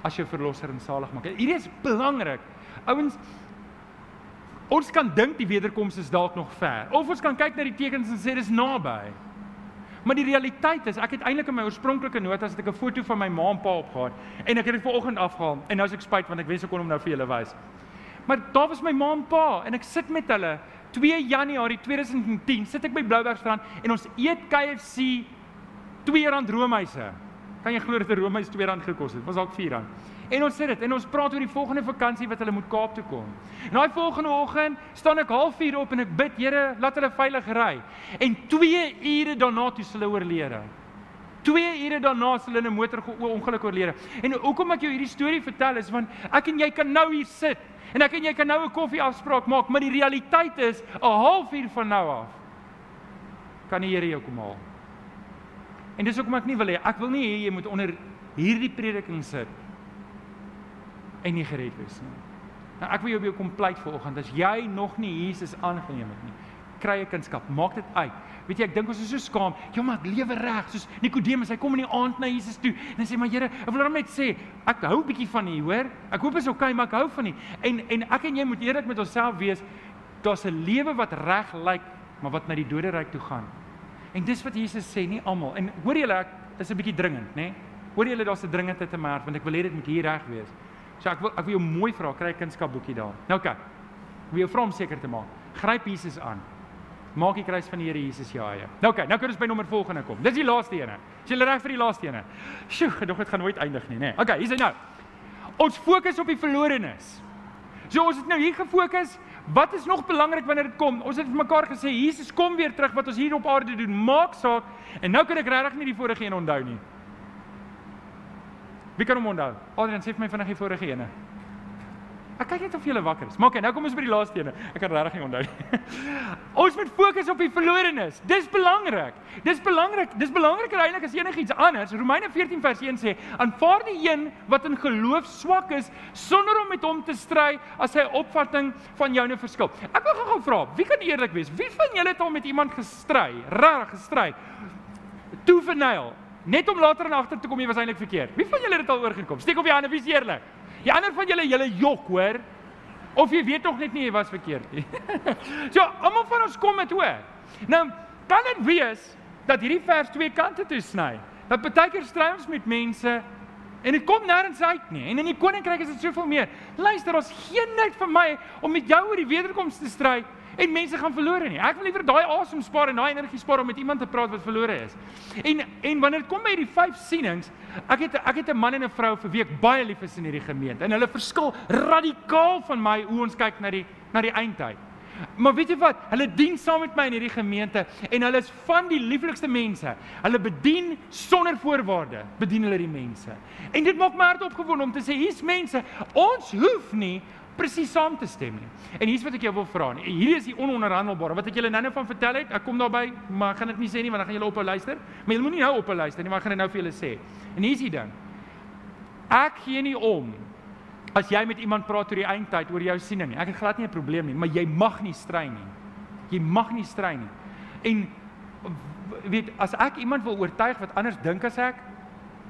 as jou verlosser en saligmaker. Hierdie is belangrik. Ouens ons kan dink die wederkoms is dalk nog ver of ons kan kyk na die tekens en sê dis naby. Maar die realiteit is ek het eintlik in my oorspronklike notas het ek 'n foto van my ma en pa opgehad en ek het dit vanoggend afgehaal en nou is ek spyt want ek wens ek kon hom nou vir julle wys. Maar daar was my ma en pa en ek sit met hulle 2 Januarie 2010 sit ek by Bloubergstrand en ons eet KFC R2 roomhuise. Kan jy glo dat 'n roomhuis R2 gekos het? Was dalk R4. En ons sê dit en ons praat oor die volgende vakansie wat hulle moet Kaap toe kom. En daai volgende oggend staan ek 0.30 op en ek bid, Here, laat hulle veilig ry. En 2 ure daarna toe hulle oorlede. 2 ure daarna is hulle in 'n motorongeluk oorlede. En hoekom ek jou hierdie storie vertel is want ek en jy kan nou hier sit en ek en jy kan nou 'n koffie afspraak maak, maar die realiteit is 'n halfuur van nou af kan die Here jou kom haal. En dis hoekom ek nie wil hê ek wil nie hê jy moet onder hierdie prediking sit en nie gered wees nie. Nou ek wil jou weer kom pleit vanoggend as jy nog nie Jesus aangeneem het nie. Kry 'n kunskap, maak dit uit. Weet jy, ek dink ons is so skaam. Ja, maar ek lewe reg, soos Nikodemus, hy kom in die aand na Jesus toe en hy sê, "Maar Here, ek wil hom net sê, ek hou 'n bietjie van U, hoor? Ek hoop is okay, maar ek hou van U." En en ek en jy moet eerlik met onsself wees. Daar's 'n lewe wat reg lyk, maar wat na die doderyk toe gaan. En dis wat Jesus sê, nie almal. En hoor julle, ek is 'n bietjie dringend, nê? Hoor julle, daar's 'n dringendheid in my hart want ek wil hê dit moet hier reg wees. So ek wil ek wil jou mooi vra, kry 'n kunskapboekie daar. Nou kyk. Ek wil jou vra om seker te maak. Gryp Jesus aan. Maak die kruis van die Here Jesus jou eie. Nou kyk, nou kan ons by nommer volgende kom. Dis die laaste ene. Is jy reg vir die laaste ene? Sjoe, gedog dit gaan nooit eindig nie, nê. Nee. Okay, hier's hy nou. Ons fokus op die verlorenes. So ons het nou hier gefokus. Wat is nog belangrik wanneer dit kom? Ons het vir mekaar gesê Jesus kom weer terug wat ons hier op aarde doen. Maak saak. En nou kan ek regtig nie die vorige een onthou nie. Wie kan hom onthou? Adrian sê vir my vinnig die vorige ene. Ek kyk net of jy wakker is. Maar okay, nou kom ons by die laaste ene. Ek kan regtig nie onthou nie. ons moet fokus op die verlorenes. Dis belangrik. Dis belangrik. Dis belangriker eintlik as enigiets anders. Romeine 14 vers 1 sê: "Aanvaar die een wat in geloof swak is sonder om met hom te stry as sy opvatting van joune verskil." Ek wil gou-gou vra, wie kan eerlik wees? Wie van julle het al met iemand gestry? Regtig gestry? Toe vernyl net om later en agter te kom jy was eintlik verkeerd. Wie van julle het dit al oorgekom? Steek op jou hande, wie is eerlik? Die ander van julle, julle jok, hoor. Of jy weet nog net nie jy was verkeerd nie. so, almal van ons kom dit hoor. Nou, kan dit wees dat hierdie vers twee kante toe sny? Dat baie keer stry ons met mense en dit kom nêrens uit nie. En in die koninkryk is dit soveel meer. Luister, ons geen net vir my om met jou oor die wederkoms te stry en mense gaan verlore nie. Ek wil liever daai asem spaar en daai energie spaar om met iemand te praat wat verlore is. En en wanneer dit kom by hierdie vyf sienings, ek het ek het 'n man en 'n vrou vir wie ek baie lief is in hierdie gemeente en hulle verskil radikaal van my hoe ons kyk na die na die eindtyd. Maar weet jy wat? Hulle dien saam met my in hierdie gemeente en hulle is van die lieflikste mense. Hulle bedien sonder voorwaarde, bedien hulle die mense. En dit maak my hart opgewonde om te sê hier's mense, ons hoef nie presies saam te stem nie. En hier's wat ek jou wil vra. Hierdie is die ononderhandelbare wat ek julle nou-nou van vertel het. Ek kom daarby, maar ek gaan dit nie sê nie want dan gaan julle ophou luister. Maar julle moenie nou ophou luister nie, maar ek gaan dit nou vir julle sê. En hier's die ding. Ek gee nie om as jy met iemand praat oor die eindtyd, oor jou siening nie. Ek het glad nie 'n probleem nie, maar jy mag nie strei nie. Jy mag nie strei nie. En weet, as ek iemand wil oortuig wat anders dink as ek,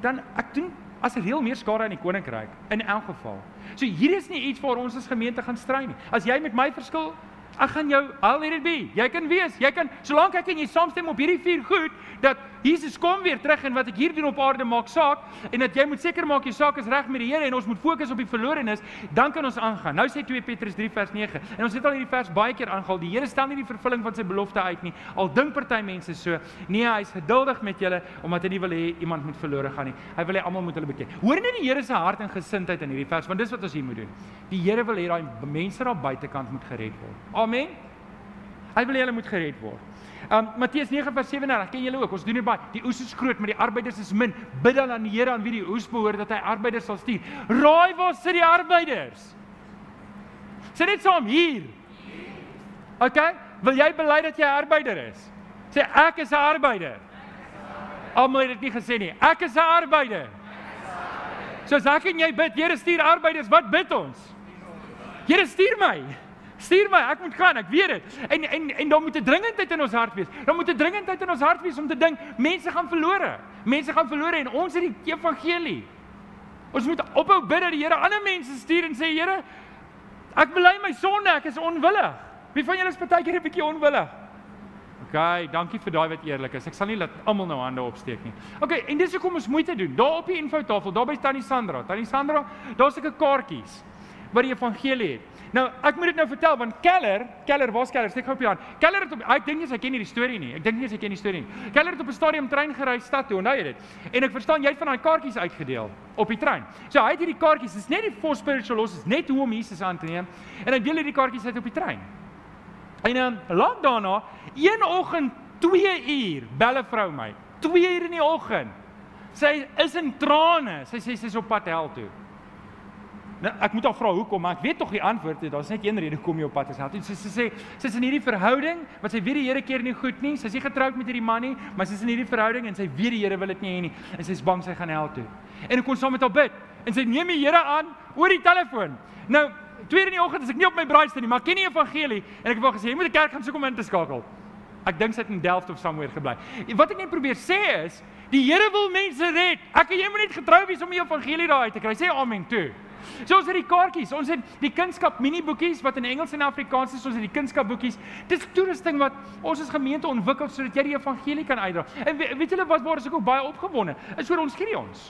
dan ek doen as er heel meer skare in die koninkryk in elk geval. So hier is nie iets waar ons as gemeente gaan stry nie. As jy met my verskil, ek gaan jou al let it be. Jy kan wees, jy kan solank ek en jy saamstem op hierdie vier goed dat Jesus kom weer terug en wat ek hier doen op aarde maak saak en dat jy moet seker maak jou saak is reg met die Here en ons moet fokus op die verlorenes, dan kan ons aangaan. Nou sê 2 Petrus 3 vers 9 en ons het al hierdie vers baie keer aangehaal. Die Here stel nie die vervulling van sy belofte uit nie. Al dink party mense so, nee, hy is geduldig met julle omdat hy nie wil hê iemand moet verlore gaan nie. Hy wil hê almal moet hulle bekeer. Hoor net die Here se hart en gesindheid in hierdie vers, want dis wat ons hier moet doen. Die Here wil hê daai mense daar buitekant moet gered word. Amen. Hy wil hê hulle moet gered word. Um Matteus 9:37, ken julle ook, ons doen dit baie. Die oes is groot, maar die arbeiders is min. Bid dan aan die Here aan wie die oes behoort dat hy arbeiders sal stuur. Raai waar sit die arbeiders? Sit dit saam hier. OK? Wil jy bely dat jy 'n arbeider is? Sê ek is 'n arbeider. Almal het dit nie gesê nie. Ek is 'n arbeider. So as ek en jy bid, Here stuur arbeiders, wat bid ons? Here stuur my. Stuur my, ek moet gaan, ek weet dit. En en en daar moet 'n dringendheid in ons hart wees. Daar moet 'n dringendheid in ons hart wees om te dink mense gaan verlore. Mense gaan verlore en ons het die evangelie. Ons moet ophou bid dat die Here ander mense stuur en sê Here, ek bely my sonde, ek is onwillig. Wie van julle is partykeer 'n bietjie onwillig? OK, dankie vir daai wat eerlik is. Ek sal nie laat almal nou hande opsteek nie. OK, en dis hoekom ons moeite doen. Daar op die infotafel, daar by Tannie Sandra. Tannie Sandra, daar's sulke kaartjies wat die evangelie het. Nou, ek moet dit nou vertel want Keller, Keller, waar's Keller? Steek gou op jou hand. Keller het op ek dink nie hy ken hierdie storie nie. Ek dink nie hy ken die storie nie. Keller het op 'n stadium trein gery stad toe, onthou jy dit? En ek verstaan jy het van daai kaartjies uitgedeel op die trein. So hy het hierdie kaartjies, dis net die for spiritual loss, is net hoe om Jesus aan te neem. En hy deel hierdie kaartjies uit op die trein. En um, lank daarna, een oggend 2 uur, belle vrou my. 2 uur in die oggend. Sy is in trane. Sy sê sy's op pad hel toe. Nou, ek moet haar vra hoekom, maar ek weet tog die antwoord. Daar's net een rede hoekom jy op pad is. Sy sê sy sy's in hierdie verhouding wat sy weet die Here keer nie goed nie. Sy's nie getroud met hierdie man nie, maar sy's in hierdie verhouding en sy weet die Here wil dit nie hê nie en sy's bang sy gaan hel toe. En ek kon saam met haar bid en sy neem die Here aan oor die telefoon. Nou, tweede in die oggend is ek nie op my braaiste nie, maar ken die evangelie en ek het wel gesê jy moet 'n kerk gaan soek om in te skakel. Ek dink sy het in Delft of somewhere gebly. Wat ek net probeer sê is, die Here wil mense red. Ek en jy moet net getrou wees om die evangelie daar uit te kry. Sê amen toe. So ons het die kaartjies, ons het die kunskap miniboekies wat in Engels en Afrikaans is, ons het die kunskapboekies. Dis toerusting wat ons as gemeente ontwikkel sodat jy die evangelie kan uitdra. En weet julle wat waar is ek ook baie opgewonde? Is oor ons Gideons.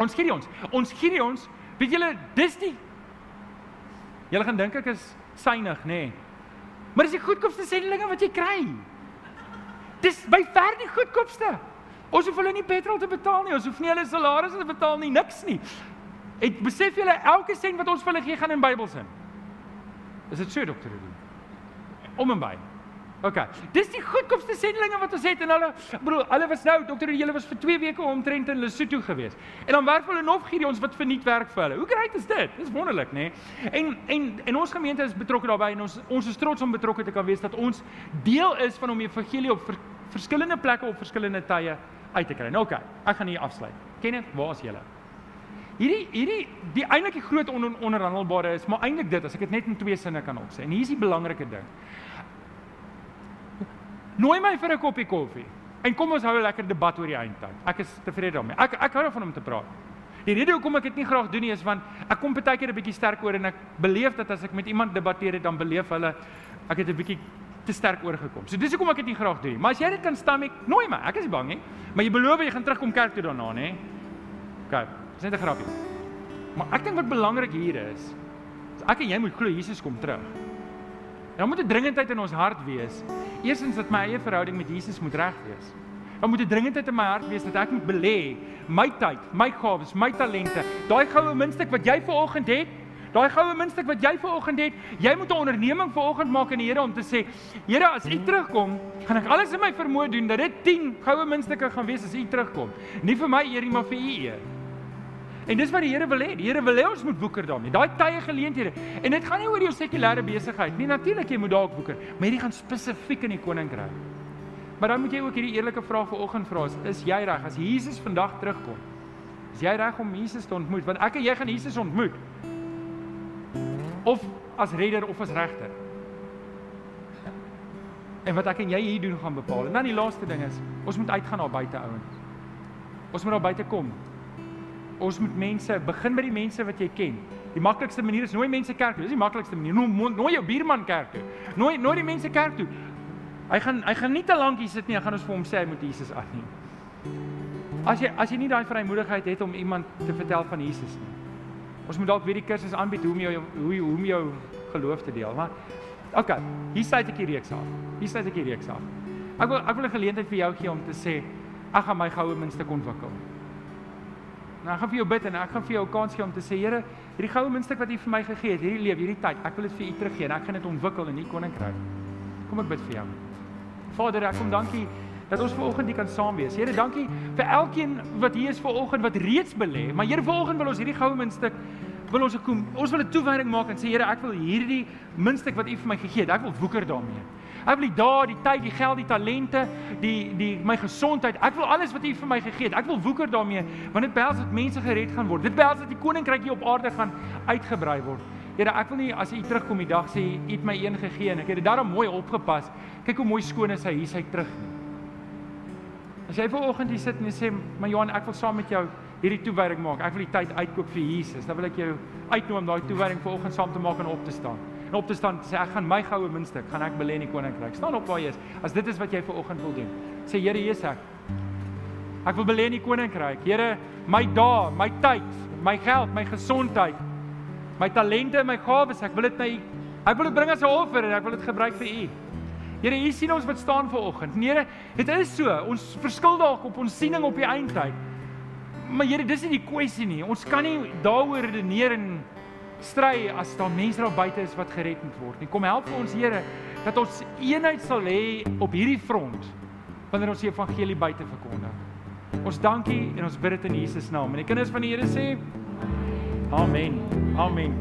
Ons Gideons. Ons Gideons, weet julle, dis die Julle gaan dink ek is synig, nê? Nee. Maar dis die goedkoopste sendinge wat jy kry. Dis by ver die goedkoopste. Ons hoef hulle nie petrol te betaal nie. Ons hoef nie hulle salarisse te betaal nie, niks nie. Ek besef julle elke sent wat ons vir hulle gee gaan in Bybels in. Is dit so dokter Rudy? Om en by. OK. Dis die goedkoopste sendinge wat ons het en hulle bro, hulle was nou dokter Rudy, hulle was vir 2 weke omtrent in Lesotho gewees. En dan werk hulle nog hierdie ons wat verniet werk vir hulle. Hoe great is dit? Dis wonderlik, nê? Nee? En en en ons gemeente is betrokke daarbey en ons ons is trots om betrokke te kan wees dat ons deel is van om evangelie op ver, verskillende plekke op verskillende tye uit te kry. Nou OK, ek gaan hier afsluit. Kenneth, waar is julle? Hierdie hierdie die eintlik die groot on, onderhandelbare is, maar eintlik dit as ek dit net in twee sinne kan opsê. En hier is die belangrike ding. Nooi my vir 'n koppie koffie en kom ons hou 'n lekker debat oor die eindtyd. Ek is tevrede daarmee. Ek ek hou daarvan om te praat. Die rede hoekom ek dit nie graag doen nie is want ek kom baie keer 'n bietjie sterk oor en ek beleef dat as ek met iemand debatteer het dan beleef hulle ek het 'n bietjie te sterk oorgekom. So dis hoekom ek dit nie graag doen nie. Maar as jy dit kan staan met nooi my. Ek is nie bang nie. Maar jy beloof jy gaan terugkom kerk toe daarna, nê? OK. Dis net 'n grapjie. Maar ek dink wat belangrik hier is, is ek en jy moet glo Jesus kom terug. Dan moet 'n dringendheid in ons hart wees. Eerstens dat my eie verhouding met Jesus moet reg wees. Dan moet 'n dringendheid in my hart wees dat ek moet belê my tyd, my gawes, my talente, daai goue muntstuk wat jy ver oggend het, daai goue muntstuk wat jy ver oggend het, jy moet 'n onderneming ver oggend maak in die Here om te sê, Here, as U terugkom, gaan ek alles in my vermoë doen dat dit 10 goue muntstukke gaan wees as U terugkom. Nie vir my eer nie, maar vir U eer. En dis wat die Here wil hê. Die Here wil hê ons moet woeker daarmee. Daai tye geleenthede. En dit gaan nie oor jou sekulêre besigheid nie. Natuurlik jy moet dalk woeker, maar hierdie gaan spesifiek in die koninkryk. Maar dan moet jy ook hierdie eerlike vraag vanoggend vra: is, jy reg as Jesus vandag terugkom? Is jy reg om Jesus te ontmoet? Want ek en jy gaan Jesus ontmoet. Of as redder of as regter. En wat ek en jy hier doen gaan bepaal. En dan die laaste ding is, ons moet uitgaan daar buite ouens. Ons moet daar buite kom ons moet mense begin by die mense wat jy ken. Die maklikste manier is nooi mense kerk toe. Dis die maklikste manier. Nooi, nooi jou buurman kerk toe. Nooi nooi die mense kerk toe. Hy gaan hy gaan nie te lank hier sit nie. Hy gaan ons vir hom sê hy moet Jesus aanneem. As jy as jy nie daai vrymoedigheid het om iemand te vertel van Jesus nie. Ons moet dalk weer die kursus aanbied hoe om jou hoe hoe om jou geloof te deel. Maar OK, hier sê ek hier reeks af. Hier sê ek hier reeks af. Ek wil ek wil 'n geleentheid vir jou gee om te sê ek gaan my goue minste ontwikkel. Nou ek gaan vir jou bid en ek gaan vir jou 'n kans gee om te sê Here, hierdie goue muntstuk wat U vir my gegee het, hierdie lewe, hierdie tyd, ek wil dit vir U teruggee en ek gaan dit ontwikkel in U koninkryk. Kom ek bid vir jou. Vader, ek kom dankie dat ons vanoggend hier kan saam wees. Here, dankie vir elkeen wat hier is vanoggend wat reeds belê, maar Here, vanoggend wil ons hierdie goue muntstuk wil ons kom ons wil 'n toewyding maak en sê Here, ek wil hierdie muntstuk wat U vir my gegee het, ek wil woeker daarmee. Ek wil die dae, die tyd, die geld, die talente, die die my gesondheid. Ek wil alles wat U vir my gegee het. Ek wil woeker daarmee want dit behels dat mense gered gaan word. Dit behels dat die koninkryk hier op aarde gaan uitgebrei word. Here, ek wil nie as U terugkom die dag sê U het my een gegee en ek het dit daarom mooi opgepas. Kyk hoe mooi skoon is hy hier sy terug. As jy vanoggend hier sit en jy sê, "Maar Johan, ek wil saam met jou hierdie toewyding maak. Ek wil die tyd uitkoop vir Jesus." Dan wil ek jou uitnooi om daai toewyding vanoggend saam te maak en op te staan en op te staan sê ek gaan my goue muntstuk gaan ek belê in die koninkryk. Staan op waar jy is. As dit is wat jy vir oggend wil doen. Sê Here Jesus ek. Ek wil belê in die koninkryk. Here, my dae, my tyd, my geld, my gesondheid, my talente, my gawes, ek wil dit na U ek wil dit bring as 'n offer en ek wil dit gebruik vir U. Here, U sien ons wat staan vir oggend. Here, dit is so. Ons verskil dalk op ons siening op die eindtyd. Maar Here, dis nie die kwessie nie. Ons kan nie daaroor redeneer en stry as daar mense daar buite is wat gered moet word. En kom help vir ons Here dat ons eenheid sal hê op hierdie front wanneer ons die evangelie buite verkondig. ons dankie en ons bid dit in Jesus naam. En die kinders van die Here sê Amen. Amen.